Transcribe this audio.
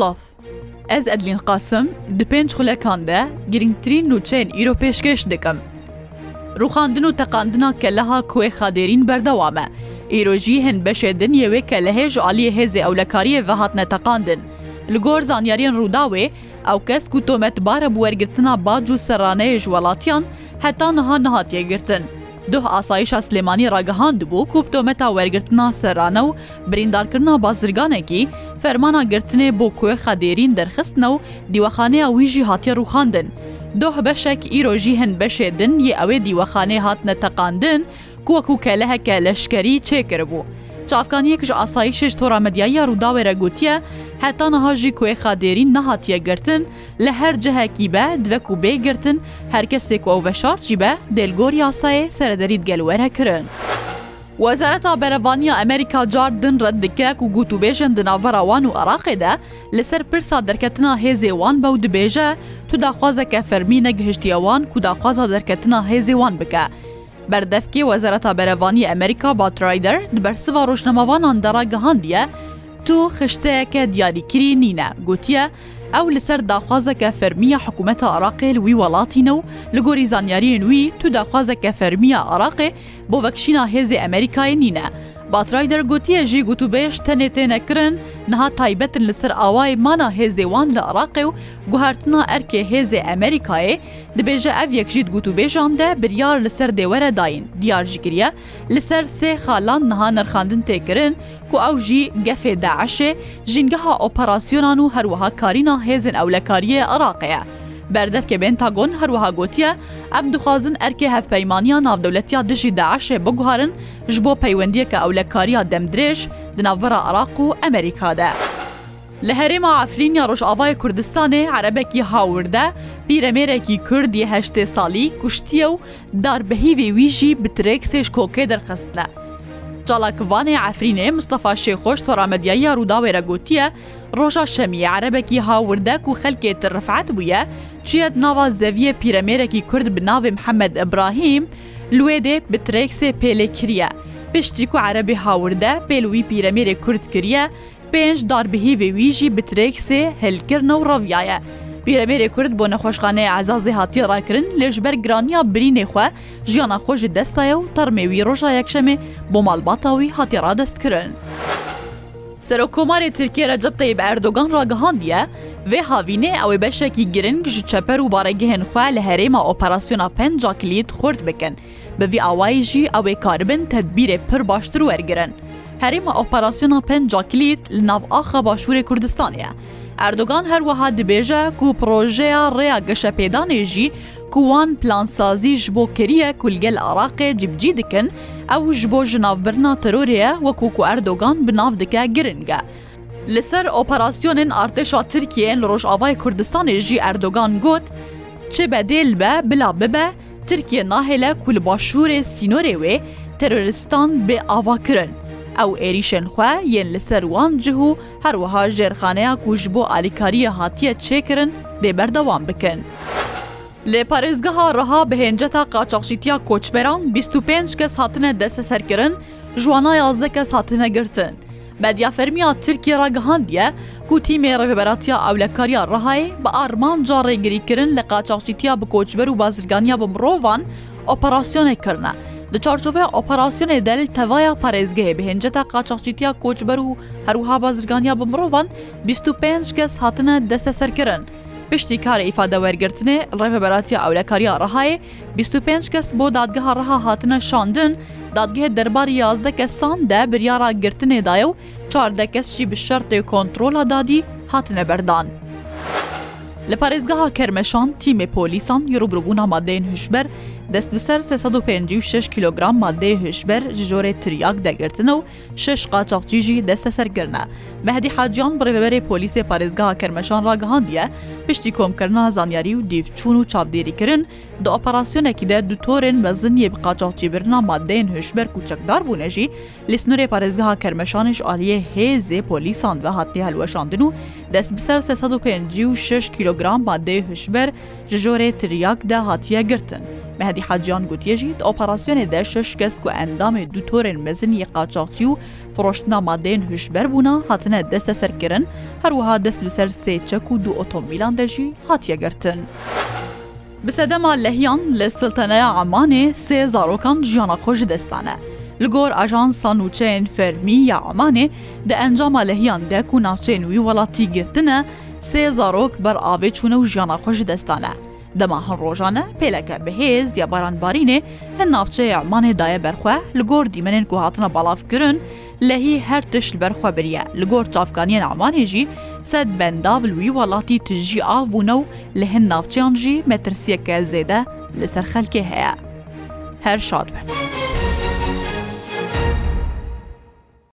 Love. Ez Edlin Qasim di pênc xulekan de girîngtirîn nûçeyên îro pêşkeş dikim. Rûxandin û teqandina keleha kuê xaderîn berdewam e. Îrojî hin beşedin ye wê kelehê ji aliyê hêzê ewlekariyê ve hatne teqandin. Li gor zanyariyên Rûdawê ew kes ku tometbare bi wergirtina bac û serraneyê ji welatiyan heta niha nihatiye girtin. دوه ئاسایشا سلێمانی ڕاگەهاند بوو کوپتۆمەتا وەرگرتنا سەرانە و بریندارکردنا بازرگانێکی فەرمانە گرتنێ بۆ کوێ خەدێرین دەرخستنە و دیوەخانەیە ویژی هاتیە ڕوخاندن. دۆه بەشێک ئیرۆژی هەن بەشێدن یە ئەوێ دیوەخانەی هاتنە تەقاندن، کوەک و کە لە هەکە لەشکری چێکرد بوو. Çavkaniyekij asayişêj toramediyaya rûdawere gotiye, heta niha jî kuêxa derîn nehatiye girtin, li her cihekî be divek û bê girtin, herkesê ku ew veşar jî be delgorî asayê serederî gel were kirin. Wezareta Berevaniya Amerîka car din red dike ku got û bêjin di navbera wan û Iraqê de li ser pirsa derketina hêzê wan bew dibêje, tu daxwazeke fermînek gihiştiye wan ku daxwaza derketina hêzê wan bike. Berdevkê Wezereta Berevanî Amerika Batrider di bersiva rojnemavanan dera gihandiye, tu xişteyeke diyarîkirî nîne gotiye, ew li ser daxwazeke fermiya hikûmeta Iraqê li wî welatîne û li gorî zanyariyên wî tu daxwazeke fermiya Iraqê bo vekşîna hêzê Emerikayê nîne. باترای دەرگوتیەژی گوتوبێش تەنێ تێنەکردن نها تایبەتن لەسەر ئاوای مانا هێزێوان لە عراقێ و گوهارتنا ئەرکێ هێزێ ئەمریکایە دەبێژە ئەف یەکژیت گوتوبێژان دە بریار لەسەر دێوەرە داین دیارژیگریە لەسەر سێ خالان نها نرخاندن تێکردن کو ئەو ژی گەفێ داعشێ ژینگەها ئۆپەراسیۆنان و هەروەها کارینا هێزن ئەولەکاریە عراقەیە. بەردەفکە بێن تاگۆن هەروەها گوتیە ئەم دخوازن ئەرکێ هەفپەیمانیا ناودەولەتیا دژی داعشێ بگوهارن ژ بۆ پەیوەندیەکە ئەو لە کاریا دەمدرێژ دناوبەرە عراق و ئەمریکادا. لە هەرێما ئافرینیا ڕۆژاوای کوردستانێ عەرەبێکی هاوردە پیرەمێرەی کوردی هەشتێ ساڵی کوشتیە و داربەهیوی ویژی بترێک سێش کۆکێ دەرخستە. جاڵاکوانێ ئەفرینێ مستەفا شێخۆش تۆرامەدیایی ڕووداوێرە گوتیە ڕۆژە شەمی عربێکی هاوردەک و خەلکێ ترفعات بووە چێت ناوا زەویە پیرەمێرەی کورد بناوێ محەممەد ئەبراهیم لێدێ بترێکسێ پێلێ کریە پشتی و عربی هاوردە پێلووی پیرەمێرێ کورد کریە پێنج داربهی وێویژی بترێکسێ هەلکردن و ڕەویایە. پیرەبێرێ کورد بۆ نەخۆشخانەیە ئازازی هاتی ڕاکردن لێژبەر گرانیا برینێ خوێ ژیانە خۆشی دەستایە و تەرمێوی ڕۆژە یەکشەمێ بۆ ماڵباتاوی هاتی ڕادستکردن. سەرۆکۆماری ترکیە رە جبتەی بە ئەردۆگان ڕاگەهاندیە، vê havînê ew ê beşekî giring ji çeper û baregehên xwe li herêma operasyona penca kilît xurt bikin. Bi vî awayî jî ew ê karbin tedbîrê pir baştir wergirin. Herêma operasyona penca kilît li nav axa başûrê Kurdistanê ye. ئەردۆگان هەروەها دبێژە و پرۆژەیە ڕێیا گەشە پێدانێژی کووان پلانسازی ji بۆ کریە کولگەل عراقێ جبجی dikin ew ji بۆ ji navbirna terorê وەکو ku ئەردۆگان bi nav dike giringge. Li ser operasyonên artêşa Tirkiyeyên li Rojavay Kurdistanê jî Erdogan got, çi bedêl be bila bibe, Tirkiye nahêle ku li başûrê sînorê wê teröristan bê ava kirin. ئەو عێریشن خوێ یەن لەسەر وان جه و هەروەها ژێرخانەیە کوژ بۆ ئالیکاریە هاتیە چێکردن دێبەردەوام بکەن. لێ پارێزگەها ڕەها بهێنجەتا قاچەخشیتیا کۆچبەران 25 کەس هاتنە دەستە سەرکردن ژوانای یازدە کەس هاتنە گرتن. بەدیا فەرمیا ترکی ڕگەهاندیە کوتیمێ ڕێبەراتیا ئەولەکاریا ڕەهایی بە ئارمانجا ڕێگریکردن لە قاچەخشیتیا بکۆچبەر و بازرگانیا بە مرۆڤان ئۆپەراسیۆنێککردە. Di çarçovaya operasyonê del tevaya parêzgehê bihênceta qaçaxçîtiya koçber û herwiha bazirganiya bi mirovan 25 kes hatine deste serkirin. Piştî karê îfade wergirtinê revberatiya ewlekariya rehayê 25 kes bo dadgeha reha hatine şandin, dadgehê derbarî yazde kesan de biryara girtinê daye û çardeh kes jî bi şertê kontrola dadî hatine berdan. Li parêzgeha kermeşan tîmê polîsan yurubrbûna madeyên hişber دەست بسەر 356 کیلوگرام مادەی هێشبەر ژۆرە تریاک دەگرتن و شش قاچاقجیژی دەستە سەرگرنە مەهدی حاجیان بڕێبەرێ پۆلیسی پارێزگا کەرمەشان ڕاگەهاندیە پشتی کۆمکردنا زانیاری و دیفچون و چاپدێریکردن دو ئۆپەراسسیۆنێکیدا دوتۆرن بە زنیە بقاچاقجیبرنا مادەین هێشبەر کوچەکدار بوونەژی لە سنوورێ پارێزگا کەرمەشانش ئالیە هێزێ پۆلیسان بە هاتی هەلوەشاندن و دەست بسەر 356 کیلوگرام مادەی هشبەر ژۆرە تریاکدا هاتیە گرتن. Mehedî Haciyyan gotiye jî operasyonê de şeş kes ku endamê du torên mezin yê qaçaxçî û firoştina madeyên hişber bûna hatine deste serkirin, her wiha dest bi ser sê çek û du otomîlan de jî hatiye girtin. Bi sedema lehiyan li silteneya Emanê sê zarokan jiyana xwe ji destane. Li gor ajansa nûçeyên fermî ya Emanê di encama lehiyan de ku navçeyên wî welatî girtine, sê zarok ber avê çûne û jiyana xwe ji destane. دەما هەڵ ڕۆژانە پێلەکە بەهێز یا بارانبارینێ هەن ناوچەیە ئەمانێدایە بەرخە لە گۆر دیمەنێن کو هاتنە بەڵافگرن لەهی هەر تشت بەرخە بریە لە گۆر چافکانیە ئامانێژی سەد بەنداوی وڵاتی تژی ئاو بوونە و لە هەن ناوچیانژی مەترسیەکە زێدە لەسەر خەلکێ هەیە هەر شاد بن.